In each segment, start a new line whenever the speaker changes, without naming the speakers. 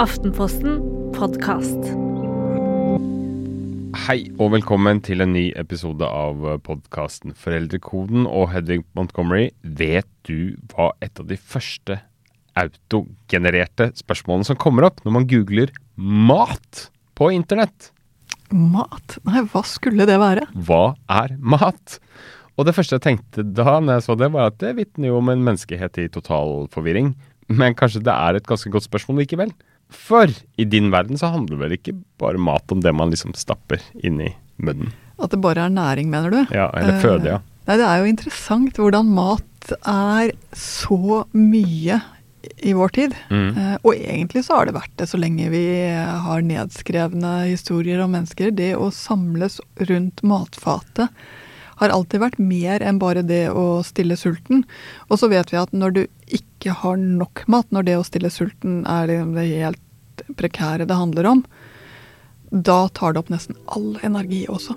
Aftenposten podkast.
Hei og velkommen til en ny episode av podkasten Foreldrekoden. Og Hedvig Montgomery, vet du hva et av de første autogenererte spørsmålene som kommer opp når man googler mat på internett?
Mat? Nei, hva skulle det være?
Hva er mat? Og det første jeg tenkte da når jeg så det, var at det vitner jo om en menneskehet i total forvirring. Men kanskje det er et ganske godt spørsmål likevel? For i din verden så handler vel ikke bare mat om det man liksom stapper inn i munnen?
At det bare er næring, mener du?
Ja, eller føde, ja.
Eh, nei, det er jo interessant hvordan mat er så mye i vår tid.
Mm.
Eh, og egentlig så har det vært det så lenge vi har nedskrevne historier om mennesker. Det å samles rundt matfatet har alltid vært mer enn bare det å stille sulten. Og så vet vi at når du ikke har nok mat, når det å stille sulten er liksom det helt prekære det handler om, da tar det opp nesten all energi også.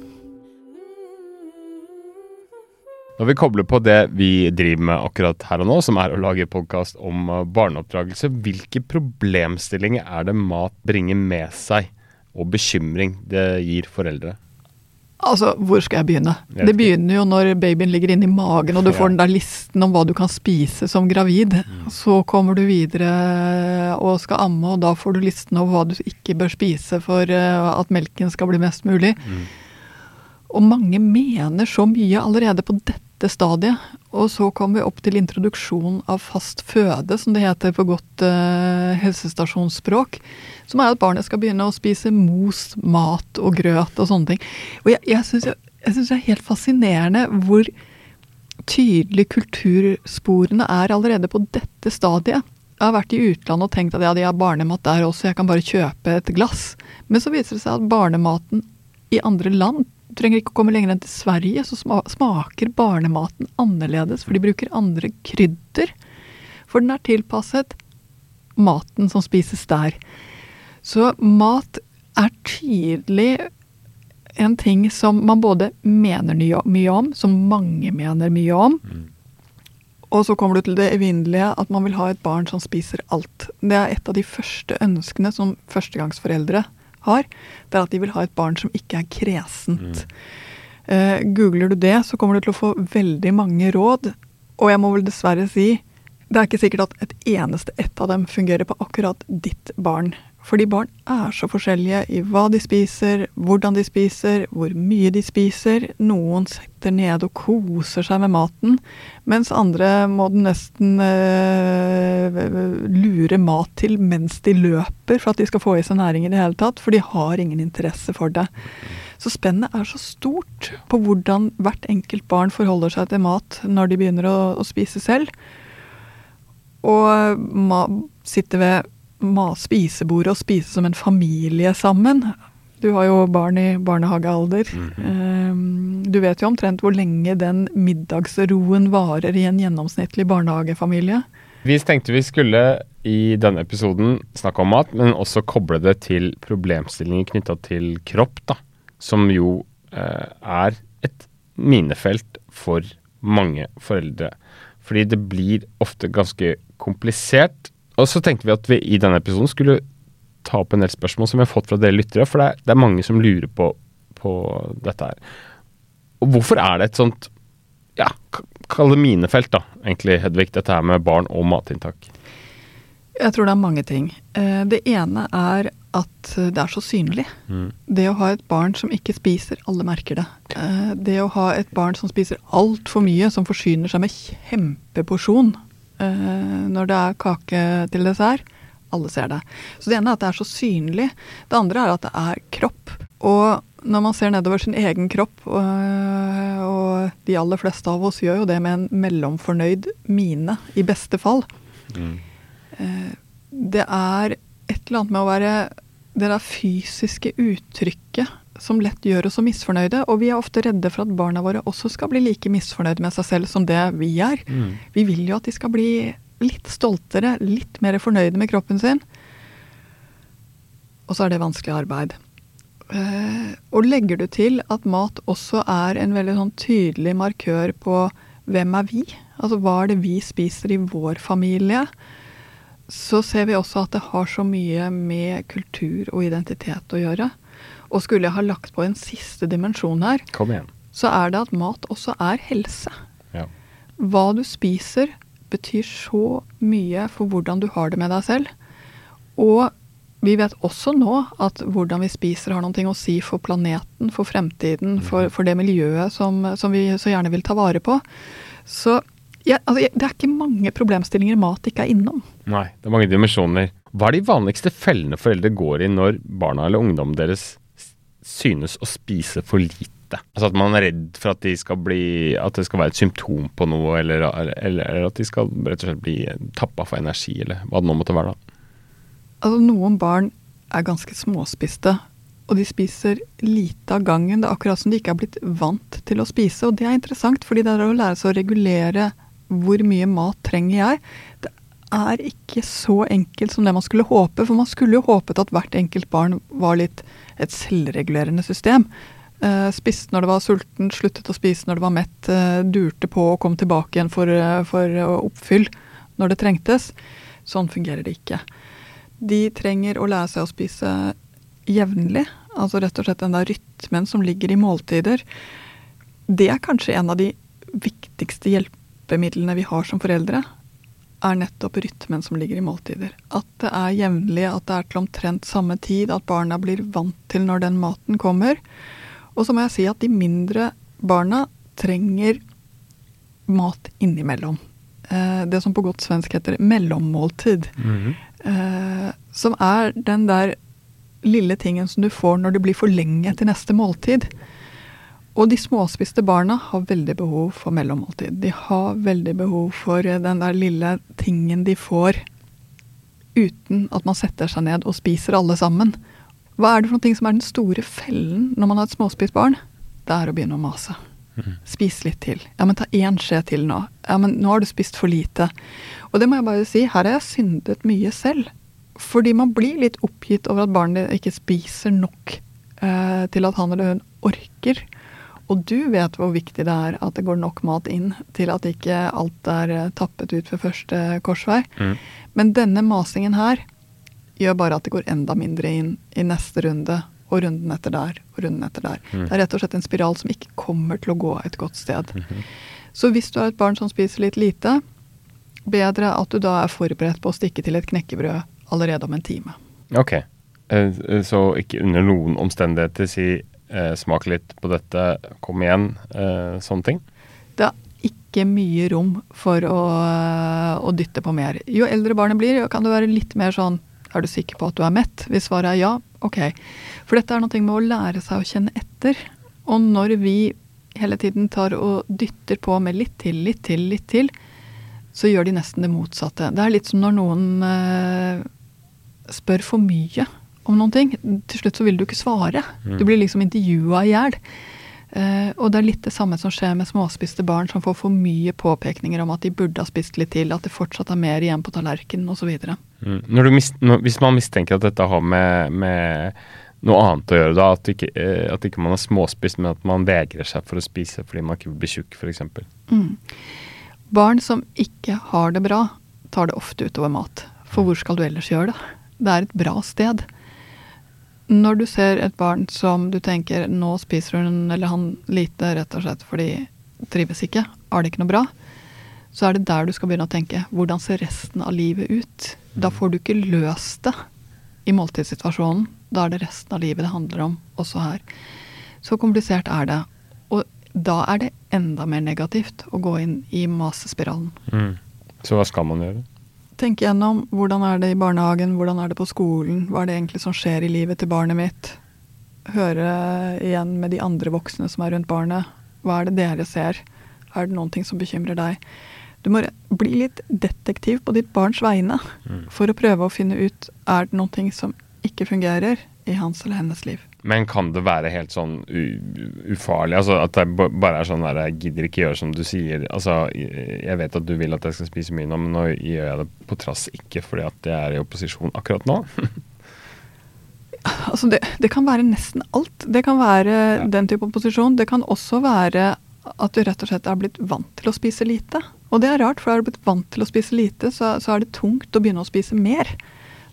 Når vi kobler på det vi driver med akkurat her og nå, som er å lage podkast om uh, barneoppdragelse, hvilke problemstillinger er det mat bringer med seg, og bekymring det gir foreldre?
Altså, hvor skal jeg begynne?
Jeg
Det begynner jo når babyen ligger inni magen, og du får den der listen om hva du kan spise som gravid. Så kommer du videre og skal amme, og da får du listen over hva du ikke bør spise for eh, at melken skal bli mest mulig. Og mange mener så mye allerede på dette stadiet. Og så kommer vi opp til introduksjon av fast føde, som det heter på godt uh, helsestasjonsspråk. Som er at barnet skal begynne å spise mos, mat og grøt og sånne ting. Og jeg, jeg syns det er helt fascinerende hvor tydelig kultursporene er allerede på dette stadiet. Jeg har vært i utlandet og tenkt at ja, de har barnemat der også, jeg kan bare kjøpe et glass. Men så viser det seg at barnematen i andre land du trenger ikke å komme lenger enn til Sverige, så smaker barnematen annerledes, for de bruker andre krydder. For den er tilpasset maten som spises der. Så mat er tydelig en ting som man både mener mye om, som mange mener mye om. Og så kommer du til det evinnelige at man vil ha et barn som spiser alt. Det er et av de første ønskene som førstegangsforeldre har. Det er at de vil ha et barn som ikke er kresent. Eh, googler du det, så kommer du til å få veldig mange råd. Og jeg må vel dessverre si det er ikke sikkert at et eneste ett av dem fungerer på akkurat ditt barn. Fordi barn er så forskjellige i hva de spiser, hvordan de spiser, hvor mye de spiser. Noen sitter nede og koser seg med maten, mens andre må den nesten øh, lure mat til mens de løper for at de skal få i seg næring i det hele tatt, for de har ingen interesse for det. Så spennet er så stort på hvordan hvert enkelt barn forholder seg til mat når de begynner å, å spise selv. Og ma sitter ved spisebordet og spise som en familie sammen. Du har jo barn i barnehagealder. Um, du vet jo omtrent hvor lenge den middagsroen varer i en gjennomsnittlig barnehagefamilie.
Vi tenkte vi skulle i denne episoden snakke om mat, men også koble det til problemstillinger knytta til kropp, da. Som jo eh, er et minefelt for mange foreldre. Fordi det blir ofte ganske komplisert. Og så tenkte vi at vi i denne episoden skulle ta opp en del spørsmål som vi har fått fra dere lyttere, for det er, det er mange som lurer på, på dette her. Og hvorfor er det et sånt ja, kall det minefelt, da, egentlig, Hedvig, dette her med barn og matinntak?
Jeg tror det er mange ting. Eh, Det ene er at det er så synlig. Det å ha et barn som ikke spiser, alle merker det. Eh, Det å ha et barn som spiser altfor mye, som forsyner seg med kjempeporsjon når det er kake til dessert, alle ser det. Så det ene er at det er så synlig. Det andre er at det er kropp. Og når man ser nedover sin egen kropp, og, og de aller fleste av oss gjør jo det med en mellomfornøyd mine, i beste fall. Eh, Det er et eller annet med å være det der fysiske uttrykket som lett gjør oss så misfornøyde, og vi er ofte redde for at barna våre også skal bli like misfornøyde med seg selv som det vi er. Vi vil jo at de skal bli litt stoltere, litt mer fornøyde med kroppen sin. Og så er det vanskelig arbeid. Eh, og legger du til at mat også er en veldig sånn tydelig markør på hvem er vi? Altså hva er det vi spiser i vår familie? så ser vi også at det har så mye med kultur og identitet å gjøre. Og skulle jeg ha lagt på en siste dimensjon her, så er det at mat også er helse.
Ja.
Hva du spiser betyr så mye for hvordan du har det med deg selv. Og vi vet også nå at hvordan vi spiser har noe å si for planeten, for fremtiden, for, for det miljøet som, som vi så gjerne vil ta vare på. Så ja, altså, det er ikke mange problemstillinger mat ikke er innom.
Nei, det er mange dimensjoner. Hva er de vanligste fellene foreldre går i når barna eller ungdommen deres synes å spise for lite? Altså at man er redd for at, de skal bli, at det skal være et symptom på noe, eller, eller, at de skal rett og slett bli tappa for energi, eller hva det nå måtte være. da.
Altså, noen barn er ganske småspiste, og de spiser lite av gangen. Det er akkurat som de ikke er blitt vant til å spise, og det er interessant, fordi det er å lære seg å regulere hvor mye mat trenger jeg. Det er ikke så enkelt som det man skulle håpe, for man skulle jo håpet at hvert enkelt barn var litt et selvregulerende system. Uh, spiste når det var sulten, sluttet å spise når det var mett, uh, durte på og kom tilbake igjen for, uh, for eh, oppfyll når det trengtes. Sånn fungerer det ikke. De trenger å lære seg å spise jevnlig. Altså rett og slett den der rytmen som ligger i måltider. Det er kanskje en av de viktigste hjelpemidlene vi har som foreldre. Er nettopp rytmen som ligger i måltider. At det er jevnlig, at det er til omtrent samme tid, at barna blir vant til når den maten kommer. Og så må jeg si at de mindre barna trenger mat innimellom. Eh, det som på godt svensk heter mellommåltid. Eh, som er den der lille tingen som du får når det blir for lenge til neste måltid. Og de småspiste barna har veldig behov for mellommåltid. De har veldig behov for eh, den der lille tingen de får uten at man setter seg ned og spiser alle sammen. Hva er det for noe som er den store fellen når man har et småspist barn? Det er å begynne å mase. Spis litt til. Ja, men ta én skje til nå. Ja, men nå har du spist for lite. Og det må jeg bare si, her har jeg syndet mye selv. Fordi man blir litt oppgitt over at barnet ikke spiser nok eh, til at han eller hun orker. Og du vet hvor viktig det er at det går nok mat inn til at ikke alt er eh, tappet ut ved første korsvei.
Mm.
Men denne masingen her gjør bare at det går enda mindre inn i neste runde, og runden etter der, og runden etter der.
Mm.
Det er rett og slett en spiral som ikke kommer til å gå et godt sted. Så hvis du har et barn som spiser litt lite, bedre at du da er forberedt på å stikke til et knekkebrød allerede om en time.
Ok, Eh, eh, så ikke under noen omstendigheter si eh, smak litt på dette, kom igjen, eh, sånne ting.
Det er ikke mye rom for å, å dytte på mer. Jo eldre barnet blir, kan det være litt mer sånn Er du sikker på at du er mett? Hvis svaret er ja, ok. For dette er noe med å lære seg å kjenne etter. Og når vi hele tiden tar og dytter på med litt til, litt til, litt til, så gjør de nesten det motsatte. Det er litt som når noen eh, spør for mye om noen ting. Til slutt så vil du ikke svare. Du blir liksom intervjua i hjel. Uh, og det er litt det samme som skjer med småspiste barn som får for mye påpekninger om at de burde ha spist litt til, at det fortsatt er mer igjen på tallerkenen osv.
Mm. Når hvis man mistenker at dette har med, med noe annet å gjøre, da, at, ikke, eh, at ikke man er småspist, men at man vegrer seg for å spise fordi man ikke vil bli tjukk, f.eks.
Mm. Barn som ikke har det bra, tar det ofte utover mat. For hvor skal du ellers gjøre det? Det er et bra sted. Når du ser et barn som du tenker nå spiser hun eller han lite rett og slett fordi trives ikke, har det ikke noe bra, så er det der du skal begynne å tenke hvordan ser resten av livet ut? Da får du ikke løst det i måltidssituasjonen. Da er det resten av livet det handler om, også her. Så komplisert er det. Og da er det enda mer negativt å gå inn i masespiralen.
Mm. Så hva skal man gjøre?
Tenk gjennom hvordan er det i barnehagen, hvordan er det på skolen, hva er det egentlig som skjer i livet til barnet mitt? Høre igjen med de andre voksne som er rundt barnet. Hva er det dere ser? Er det noen ting som bekymrer deg? Du må bli litt detektiv på ditt barns vegne for å prøve å finne ut er det noen ting som ikke fungerer i hans eller hennes liv.
Men kan det være helt sånn ufarlig? Altså At det bare er sånn der Jeg gidder ikke gjøre som du sier. Altså Jeg vet at du vil at jeg skal spise mye nå, men nå gjør jeg det på trass ikke fordi at jeg er i opposisjon akkurat nå.
Altså det, det kan være nesten alt. Det kan være den type opposisjon. Det kan også være at du rett og slett er blitt vant til å spise lite. Og det er rart, for er du blitt vant til å spise lite, så, så, er det tungt å begynne å spise mer.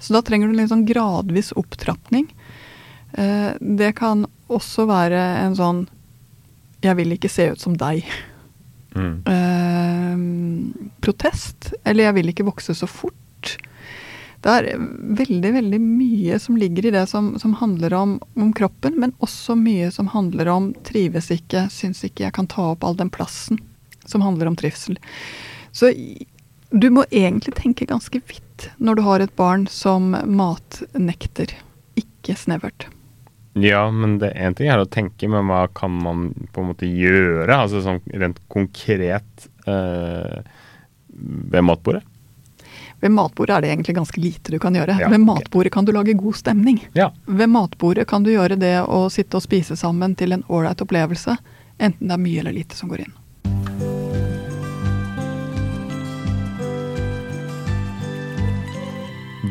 Så da trenger du en litt sånn gradvis opptrapning. Eh, det kan også være en sånn 'jeg vil ikke se ut som deg'. Mm. Eh, protest. Eller 'jeg vil ikke vokse så fort'. Det er veldig, veldig mye som ligger i det som, som handler om, om, kroppen, men også mye som handler om 'trives ikke', 'syns ikke jeg kan ta opp all den plassen', som handler om trivsel. Så du må egentlig tenke ganske vidt når du har et barn som matnekter, ikke snevert.
Ja, men det én ting er å tenke, men hva kan man på en måte gjøre? Altså sånn rent konkret eh, ved matbordet?
Ved matbordet er det egentlig ganske lite du kan gjøre. Ja, ved matbordet kan du lage god stemning.
Ja.
Ved matbordet kan du gjøre det å sitte og spise sammen til en ålreit opplevelse. Enten det er mye eller lite som går inn.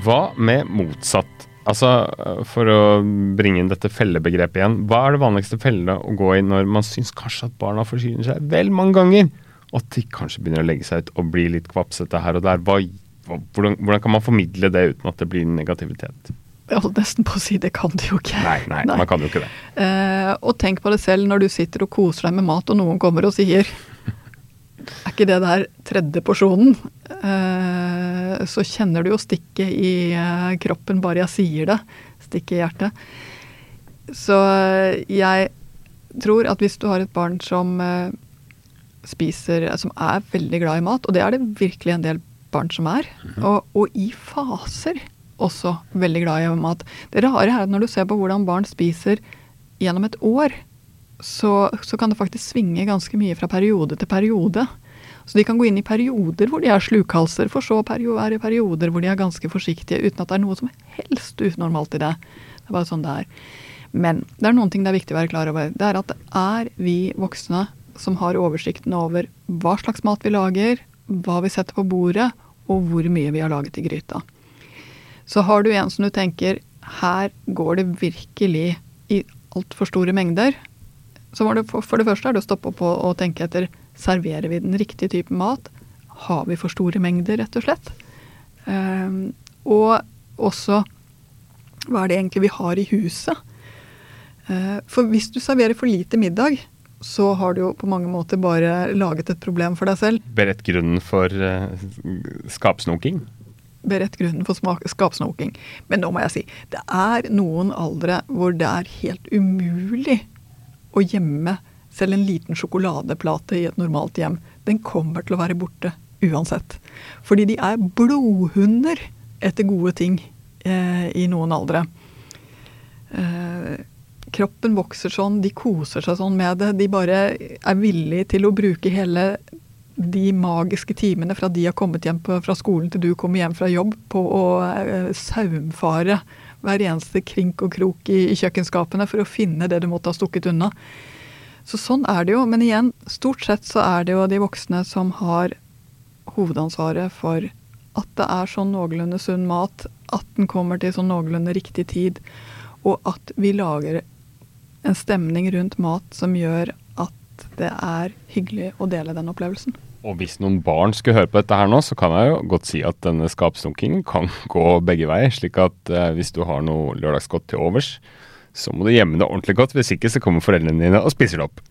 Hva med motsatt Altså, For å bringe inn dette fellebegrepet igjen. Hva er det vanligste fellene å gå i når man syns kanskje at barna forsyner seg vel mange ganger, og at de kanskje begynner å legge seg ut og bli litt kvapsete her og der? Hva, hvordan, hvordan, kan man formidle det uten at det blir negativitet?
Jeg holdt nesten på å si det kan du jo ikke.
Nei, nei, nei. man kan jo ikke det.
Eh, og tenk på det selv når du sitter og koser deg med mat, og noen kommer og sier Er ikke det der tredje porsjonen? Eh, så kjenner du jo stikket i eh, kroppen bare jeg sier det. Stikket i hjertet. Så eh, jeg tror at hvis du har et barn som spiser Som er veldig glad i mat, og det er det virkelig en del barn som er, mhm. og, og i faser også veldig glad i mat. Det rare er at når du ser på hvordan barn spiser gjennom et år, så, så, kan det faktisk svinge ganske mye fra periode til periode. Så de kan gå inn i perioder hvor de er slukhalser, for så å være i perioder hvor de er ganske forsiktige, uten at det er noe som helst unormalt i det. Det er bare sånn det er. Men det er noen ting det er viktig å være klar over. Det er at det er vi voksne som har oversikten over hva slags mat vi lager, hva vi setter på bordet, og hvor mye vi har laget i gryta. Så har du en som du tenker her går det virkelig i altfor store mengder, så må du for, det første er det å stoppe opp og, tenke etter serverer vi den riktige typen mat. Har vi for store mengder, rett og slett? Um, og også hva er det egentlig vi har i huset? Uh, for hvis du serverer for lite middag, så har du jo på mange måter bare laget et problem for deg selv.
Beredt grunnen for uh, skapsnoking?
Beredt grunnen for skapsnoking. Men nå må jeg si, det er noen aldre hvor det er helt umulig å gjemme selv en liten sjokoladeplate i et normalt hjem. Den kommer til å være borte uansett. Fordi de er blodhunder etter gode ting eh, i noen aldre. Eh, kroppen vokser sånn, de koser seg sånn med det. De bare er villige til å bruke hele de magiske timene fra de har kommet hjem på, fra skolen til du kommer hjem fra jobb, på å eh, saumfare hver eneste krink og krok i, i, kjøkkenskapene for å finne det du måtte ha stukket unna. Så sånn er det jo. Men igjen, stort sett så er det jo de voksne som har hovedansvaret for at det er sånn noenlunde sunn mat, at den kommer til sånn noenlunde riktig tid, og at vi lager en stemning rundt mat som gjør at det er hyggelig å dele den opplevelsen.
Og hvis noen barn skulle høre på dette her nå, så kan jeg jo godt si at denne skapsdunkingen kan gå begge veier. Slik at eh, hvis du har noe lørdagsgodt til overs, så må du gjemme det ordentlig godt. Hvis ikke så kommer foreldrene dine og spiser det opp.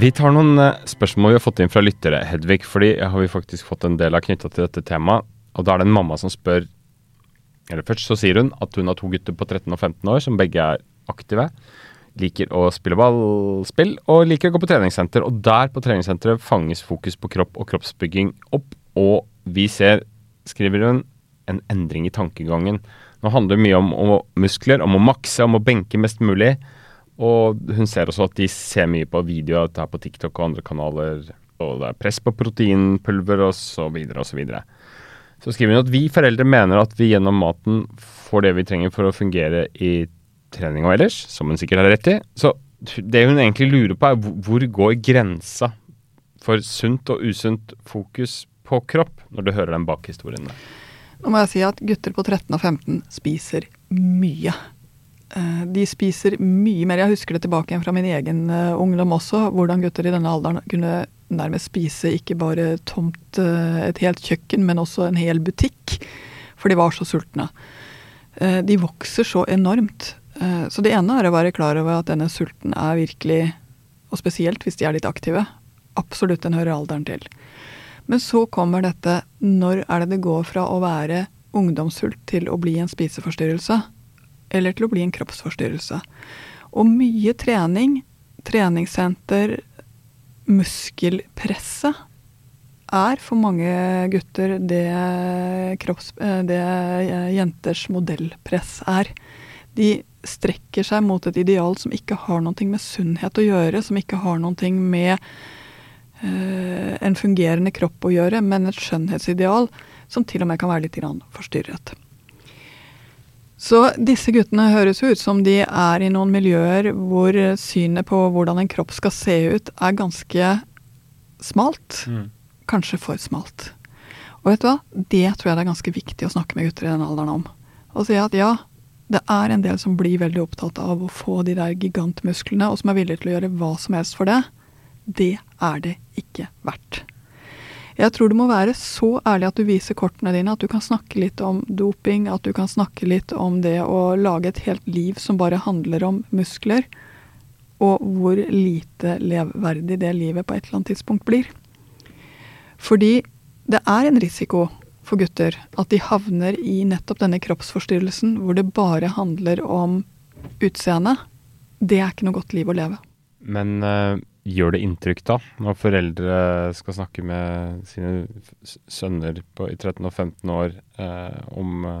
Vi tar noen eh, spørsmål vi har fått inn fra lyttere, Hedvig. fordi har vi faktisk fått en del av knytta til dette temaet. Og da er det en mamma som spør eller først så sier hun at hun har to gutter på 13 og 15 år som begge er aktive. Liker å spille ballspill og liker å gå på treningssenter. Og der på treningssenteret fanges fokus på kropp og kroppsbygging opp. Og vi ser, skriver hun, en endring i tankegangen. Nå handler det mye om, om muskler, om å makse, om å benke mest mulig. Og hun ser også at de ser mye på videoer dette på TikTok og andre kanaler. Og det er press på proteinpulver og så videre og så videre. Så skriver hun at vi foreldre mener at vi gjennom maten får det vi trenger for å fungere i trening og ellers, som hun sikkert har rett i. Så det hun egentlig lurer på, er hvor går grensa for sunt og usunt fokus på kropp, når du hører den bakhistorien der?
Nå må jeg si at gutter på 13 og 15 spiser mye. Eh, de spiser mye mer. Jeg husker det tilbake igjen fra min egen uh, ungdom også, hvordan gutter i denne alderen kunne nærmest spise ikke bare tomt uh, et helt kjøkken, men også en hel butikk. For de var så sultne. De vokser så enormt. Så det ene er å være klar over at denne sulten er virkelig, og spesielt hvis de er litt aktive, absolutt den hører alderen til. Men så kommer dette når er det det går fra å være ungdomssult til å bli en spiseforstyrrelse? eller til å bli en kroppsforstyrrelse. Og mye trening, treningssenter, muskelpresset, er for mange gutter det, kropps, eh, det jenters modellpress er. De strekker seg mot et ideal som ikke har noe med sunnhet å gjøre, som ikke har noe med uh, en fungerende kropp å gjøre, men et skjønnhetsideal som til og med kan være litt forstyrret. Så disse guttene høres ut som de er i noen miljøer hvor synet på hvordan en kropp skal se ut, er ganske smalt. Mm. Kanskje for smalt. Og vet du hva? Det tror jeg det er ganske viktig å snakke med gutter i den alderen om. Og si at ja, det er en del som blir veldig opptatt av å få de der gigantmusklene, og som er villige til å gjøre hva som helst for det. Det er det ikke verdt. Jeg tror du må være så ærlig at du viser kortene dine, at du kan snakke litt om doping, at du kan snakke litt om det å lage et helt liv som bare handler om muskler, og hvor lite levverdig det livet på et eller annet tidspunkt blir. Fordi det er en risiko for gutter at de havner i nettopp denne kroppsforstyrrelsen hvor det bare handler om utseende. Det er ikke noe godt liv å leve.
Men uh, Gjør det inntrykk da, når foreldre skal snakke med sine sønner på, i 13 og 15 år uh, om uh,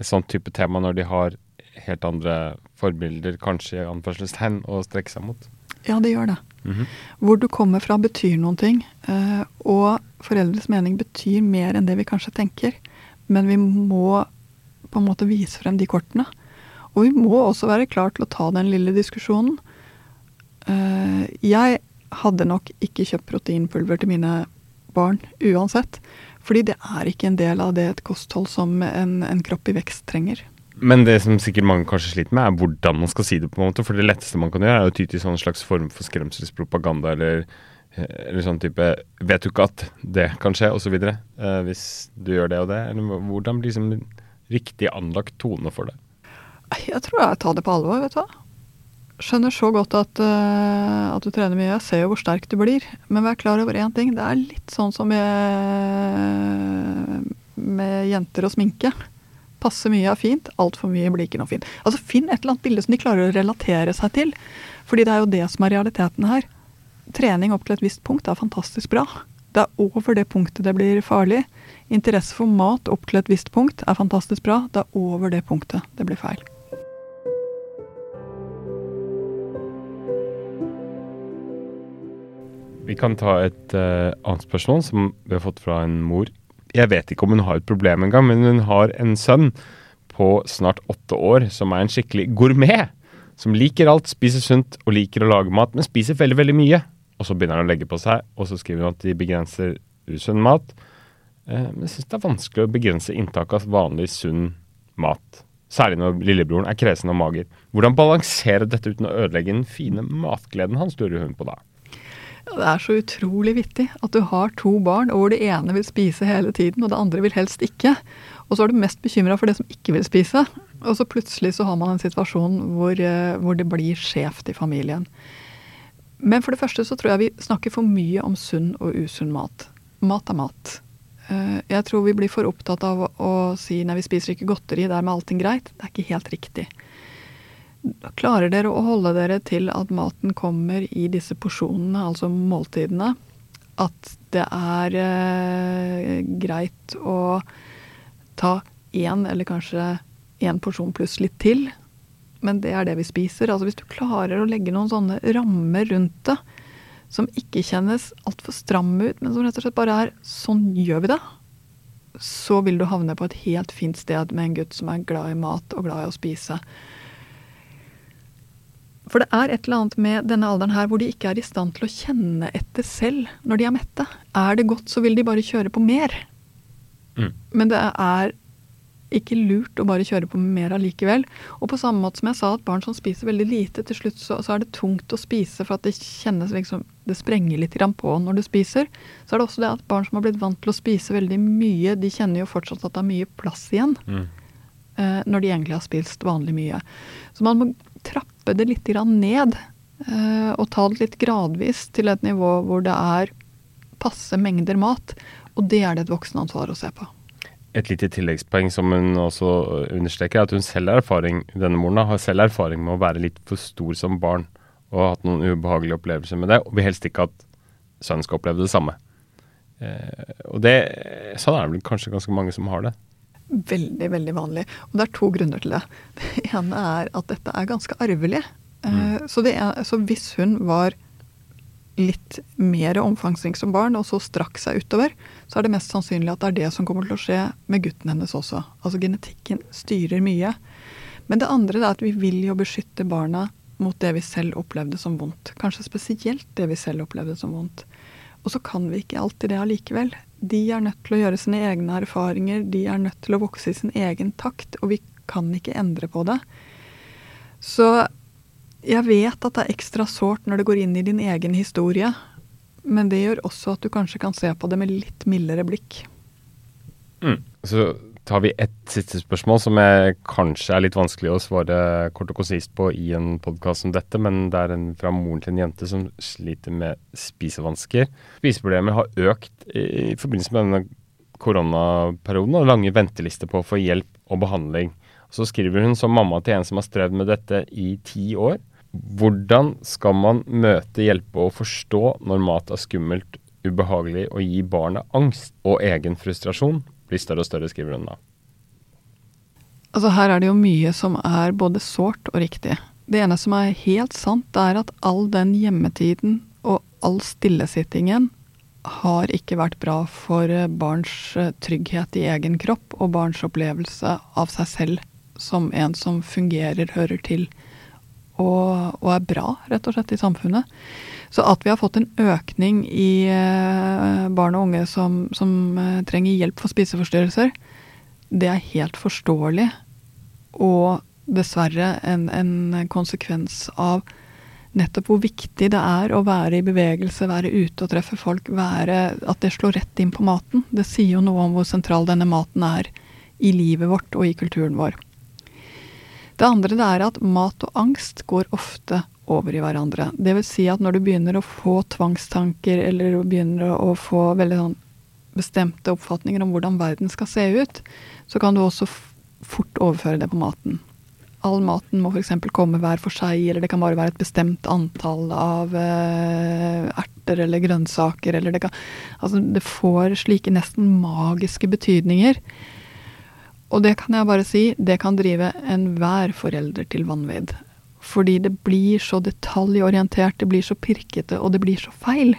et sånt type tema, når de har helt andre forbilder, kanskje i anførselstegn, å strekke seg mot?
Ja, det gjør det. Mm -hmm. Hvor du kommer fra betyr noen ting. Eh, og foreldres mening betyr mer enn det vi kanskje tenker. Men vi må på en måte vise frem de kortene. Og vi må også være klar til å ta den lille diskusjonen. Uh, jeg hadde nok ikke kjøpt proteinpulver til mine barn uansett. Fordi det er ikke en del av det et kosthold som en, en kropp i vekst trenger.
Men det som sikkert mange kanskje sliter med, er hvordan man skal si det. på en måte, For det letteste man kan gjøre, er å ty til sånn slags form for skremselspropaganda eller, eller sånn type 'Vet du ikke at det kan skje?' osv. Uh, hvis du gjør det og det. Eller hvordan blir liksom riktig anlagt tone for det?
Jeg tror jeg tar det på alvor, vet du hva skjønner så godt at, uh, at, du trener mye. Jeg ser jo hvor sterk du blir. Men vær klar over én ting. Det er litt sånn som jeg, med jenter og sminke. Passe mye er fint, altfor mye blir ikke noe fint. Altså Finn et eller annet bilde som de klarer å relatere seg til. Fordi det er jo det som er realiteten her. Trening opp til et visst punkt er fantastisk bra. Det er over det punktet det blir farlig. Interesse for mat opp til et visst punkt er fantastisk bra. Det er over det punktet det blir feil.
Vi kan ta et uh, annet spørsmål som vi har fått fra en mor. Jeg vet ikke om hun har et problem engang, men hun har en sønn på snart åtte år som er en skikkelig gourmet. Som liker alt, spiser sunt og liker å lage mat, men spiser veldig, veldig mye. Og så begynner han å legge på seg, og så skriver han at de begrenser usunn mat. Uh, men jeg syns det er vanskelig å begrense inntaket av vanlig sunn mat. Særlig når lillebroren er kresen og mager. Hvordan balansere dette uten å ødelegge den fine matgleden hans, lurer hun på da.
Det er så utrolig vittig at du har to barn, og hvor det ene vil spise hele tiden, og det andre vil helst ikke. Og så er du mest bekymra for det som ikke vil spise. Og så plutselig så har man en situasjon hvor, eh, hvor det blir skjevt i familien. Men for det første så tror jeg vi snakker for mye om sunn og usunn mat. Mat er mat. Eh, jeg tror vi blir for opptatt av å si nei, vi spiser ikke godteri, dermed allting greit. Det er ikke helt riktig. Klarer dere å holde dere til at maten kommer i disse porsjonene, altså måltidene? At det er eh, greit å ta én eller kanskje én porsjon pluss litt til, men det er det vi spiser. Altså Hvis du klarer å legge noen sånne rammer rundt det, som ikke kjennes altfor stramme ut, men som rett og slett bare er 'sånn gjør vi det', så vil du havne på et helt fint sted med en gutt som er glad i mat og glad i å spise. For det er et eller annet med denne alderen her hvor de ikke er i stand til å kjenne etter selv når de er mette. Er det godt, så vil de bare kjøre på mer. Mm. Men det er ikke lurt å bare kjøre på mer allikevel. Og på samme måte som jeg sa at barn som spiser veldig lite, til slutt så, så er det tungt å spise for at det kjennes liksom Det sprenger litt grann på når du spiser. Så er det også det at barn som har blitt vant til å spise veldig mye, de kjenner jo fortsatt at det er mye plass igjen.
Mm.
eh, når de egentlig har spist vanlig mye. Så man må trappe det litt ned. eh, og ta det litt gradvis til et nivå hvor det er passe mengder mat. Og det er det et voksenansvar å se på.
Et lite tilleggspoeng som hun også understreker, er at hun selv erfaring denne moren har selv erfaring med å være litt for stor som barn og har hatt noen ubehagelige opplevelser med det, og vil helst ikke at sønnen skal oppleve det samme. Eh, og det, sånn er det vel kanskje ganske mange som har det.
Veldig, veldig vanlig. Og det er to grunner til det. Det ene er at dette er ganske arvelig. Mm. Så, det er, så hvis hun var litt mer omfangsrik som barn, og så strakk seg utover, så er det mest sannsynlig at det er det som kommer til å skje med gutten hennes også. Altså genetikken styrer mye. Men det andre er at vi vil jo beskytte barna mot det vi selv opplevde som vondt. Kanskje spesielt det vi selv opplevde som vondt. Og så kan vi ikke alltid det allikevel. De er nødt til å gjøre sine egne erfaringer, de er nødt til å vokse i sin egen takt, og vi kan ikke endre på det. Så jeg vet at det er ekstra sårt når det går inn i din egen historie, men det gjør også at du kanskje kan se på det med litt mildere blikk.
Så tar vi ett siste spørsmål som jeg kanskje er litt vanskelig å svare kort og konsist på i en podkast som dette, men det er en fra moren til en jente som sliter med spisevansker. Spiseproblemer har økt i forbindelse med denne koronaperioden og lange ventelister på å få hjelp og behandling. Så skriver hun som mamma til en som har strevd med dette i ti år. Hvordan skal man møte, hjelpe og forstå når mat er skummelt, ubehagelig og gi barnet angst og egen frustrasjon? Blir større og større, skriver hun da.
Altså Her er det jo mye som er både sårt og riktig. Det ene som er helt sant, det er at all den hjemmetiden og all stillesittingen har ikke vært bra for eh, barns eh, trygghet i egen kropp og barns opplevelse av seg selv som en som fungerer, hører til og, og er bra, rett og slett, i samfunnet. Så at vi har fått en økning i eh, barn og unge som, som eh, trenger hjelp for spiseforstyrrelser, det er helt forståelig. Og dessverre en, en konsekvens av nettopp hvor viktig det er å være i bevegelse, være ute og treffe folk, være, at det slår rett inn på maten. Det sier jo noe om hvor sentral denne maten er i livet vårt og i kulturen vår. Det andre det er at mat og angst går ofte over i hverandre. Det vil si at når du begynner å få tvangstanker, eller begynner å få veldig sånn bestemte oppfatninger om hvordan verden skal se ut, så kan du også fort overføre det på maten. All maten må f.eks. komme hver for seg, eller det kan bare være et bestemt antall av uh, erter eller grønnsaker. Eller det, kan, altså det får slike nesten magiske betydninger. Og det kan jeg bare si, det kan drive enhver forelder til vanvidd. Fordi det blir så detaljorientert, det blir så pirkete, og det blir så feil.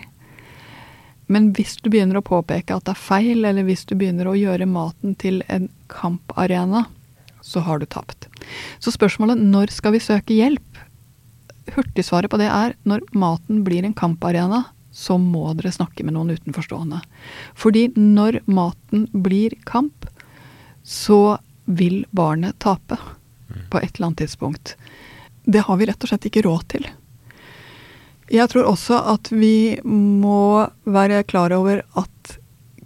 Men hvis du begynner å påpeke at det er feil, eller hvis du begynner å gjøre maten til en kamparena, så har du tapt. Så spørsmålet når skal vi søke hjelp? Hurtigsvaret på det er når maten blir en kamparena, så må dere snakke med noen utenforstående. Fordi når maten blir kamp, så vil barnet tape på et eller annet tidspunkt. Det har vi rett og slett ikke råd til. Jeg tror også at vi må være klar over at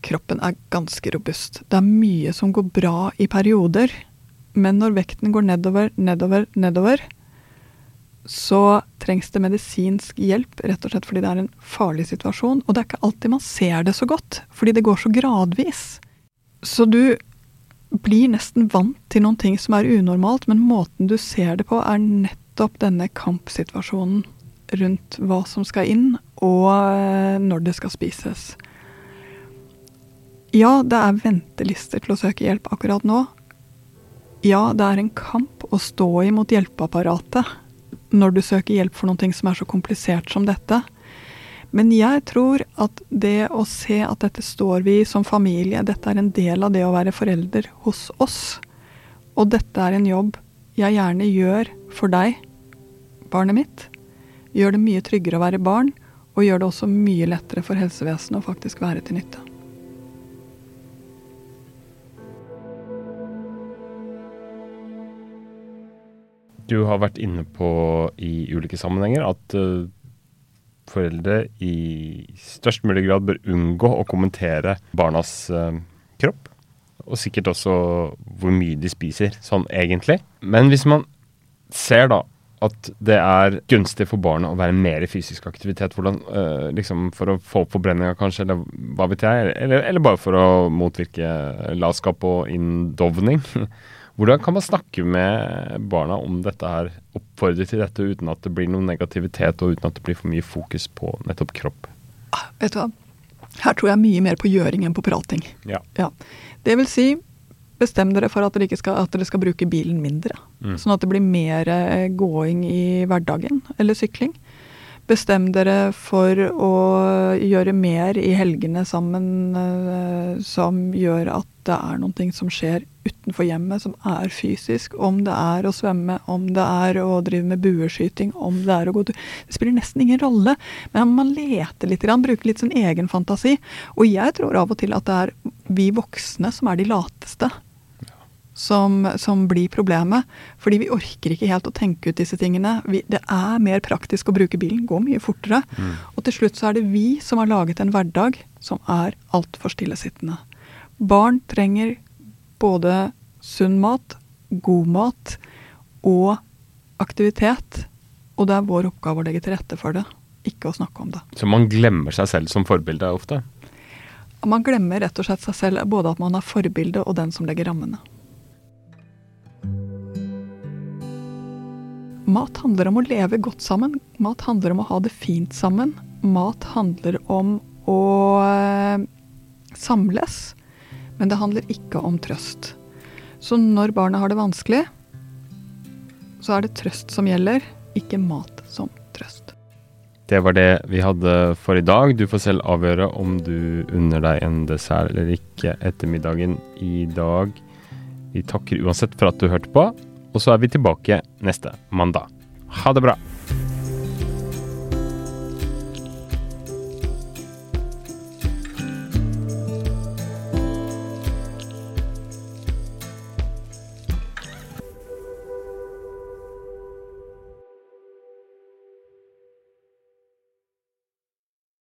kroppen er ganske robust. Det er mye som går bra i perioder, men når vekten går nedover, nedover, nedover, så trengs det medisinsk hjelp, rett og slett fordi det er en farlig situasjon. Og det er ikke alltid man ser det så godt, fordi det går så gradvis. Så du blir nesten vant til noen ting som er unormalt, men måten du ser det på, er nettopp denne kampsituasjonen rundt hva som skal inn, og eh, når det skal spises. Ja, det er ventelister til å søke hjelp akkurat nå. Ja, det er en kamp å stå i mot hjelpeapparatet når du søker hjelp for noe som er så komplisert som dette. Men jeg tror at det å se at dette står vi som familie, dette er en del av det å være forelder hos oss. Og dette er en jobb jeg gjerne gjør for deg, barnet mitt. Gjør det mye tryggere å være barn, og gjør det også mye lettere for helsevesenet å faktisk være til nytte.
Du har vært inne på i ulike sammenhenger at uh, foreldre i størst mulig grad bør unngå å kommentere barnas uh, kropp. Og sikkert også hvor mye de spiser, sånn egentlig. Men hvis man ser da at det er gunstig for barna å være mer i fysisk aktivitet, hvordan, øh, liksom for å få opp forbrenninga kanskje, eller hva vet jeg, eller, eller bare for å motvirke latskap og inndovning. Hvordan kan man snakke med barna om dette her, oppfordre til dette uten at det blir noen negativitet, og uten at det blir for mye fokus på nettopp kropp?
Ah, vet du hva, her tror jeg mye mer på gjøring enn på prating.
Ja.
ja. Det vil si, bestem dere for at dere, skal, at dere skal bruke bilen mindre. Mm. Sånn at det blir mer eh, gåing i hverdagen, eller sykling. Bestem dere for å gjøre mer i helgene sammen eh, som gjør at det er noen ting som skjer utenfor hjemmet som er fysisk. Om det er å svømme, om det er å drive med bueskyting, om det er å gå tur Det spiller nesten ingen rolle, men man leter litt, bruker litt sin egen fantasi. Og jeg tror av og til at det er vi voksne som er de lateste. Som, som, blir problemet. Fordi vi orker ikke helt å tenke ut disse tingene. Vi, det er mer praktisk å bruke bilen, gå mye fortere. Mm. Og til slutt så er det vi som har laget en hverdag som er altfor stillesittende. Barn trenger både sunn mat, god mat og aktivitet. Og det er vår oppgave å legge til rette for det, ikke å snakke om det.
Så man glemmer seg selv som forbilde ofte?
Man glemmer rett og slett seg selv, både at man er forbilde og den som legger rammene. Mat handler om å leve godt sammen. Mat handler om å ha det fint sammen. Mat handler om å eh, samles. Men det handler ikke om trøst. Så når barna har det vanskelig, så er det trøst som gjelder, ikke mat som trøst.
Det var det vi hadde for i dag. Du får selv avgjøre om du unner deg en dessert eller ikke ettermiddagen i dag. Vi takker uansett for at du hørte på, og så er vi tilbake neste mandag. Ha det bra!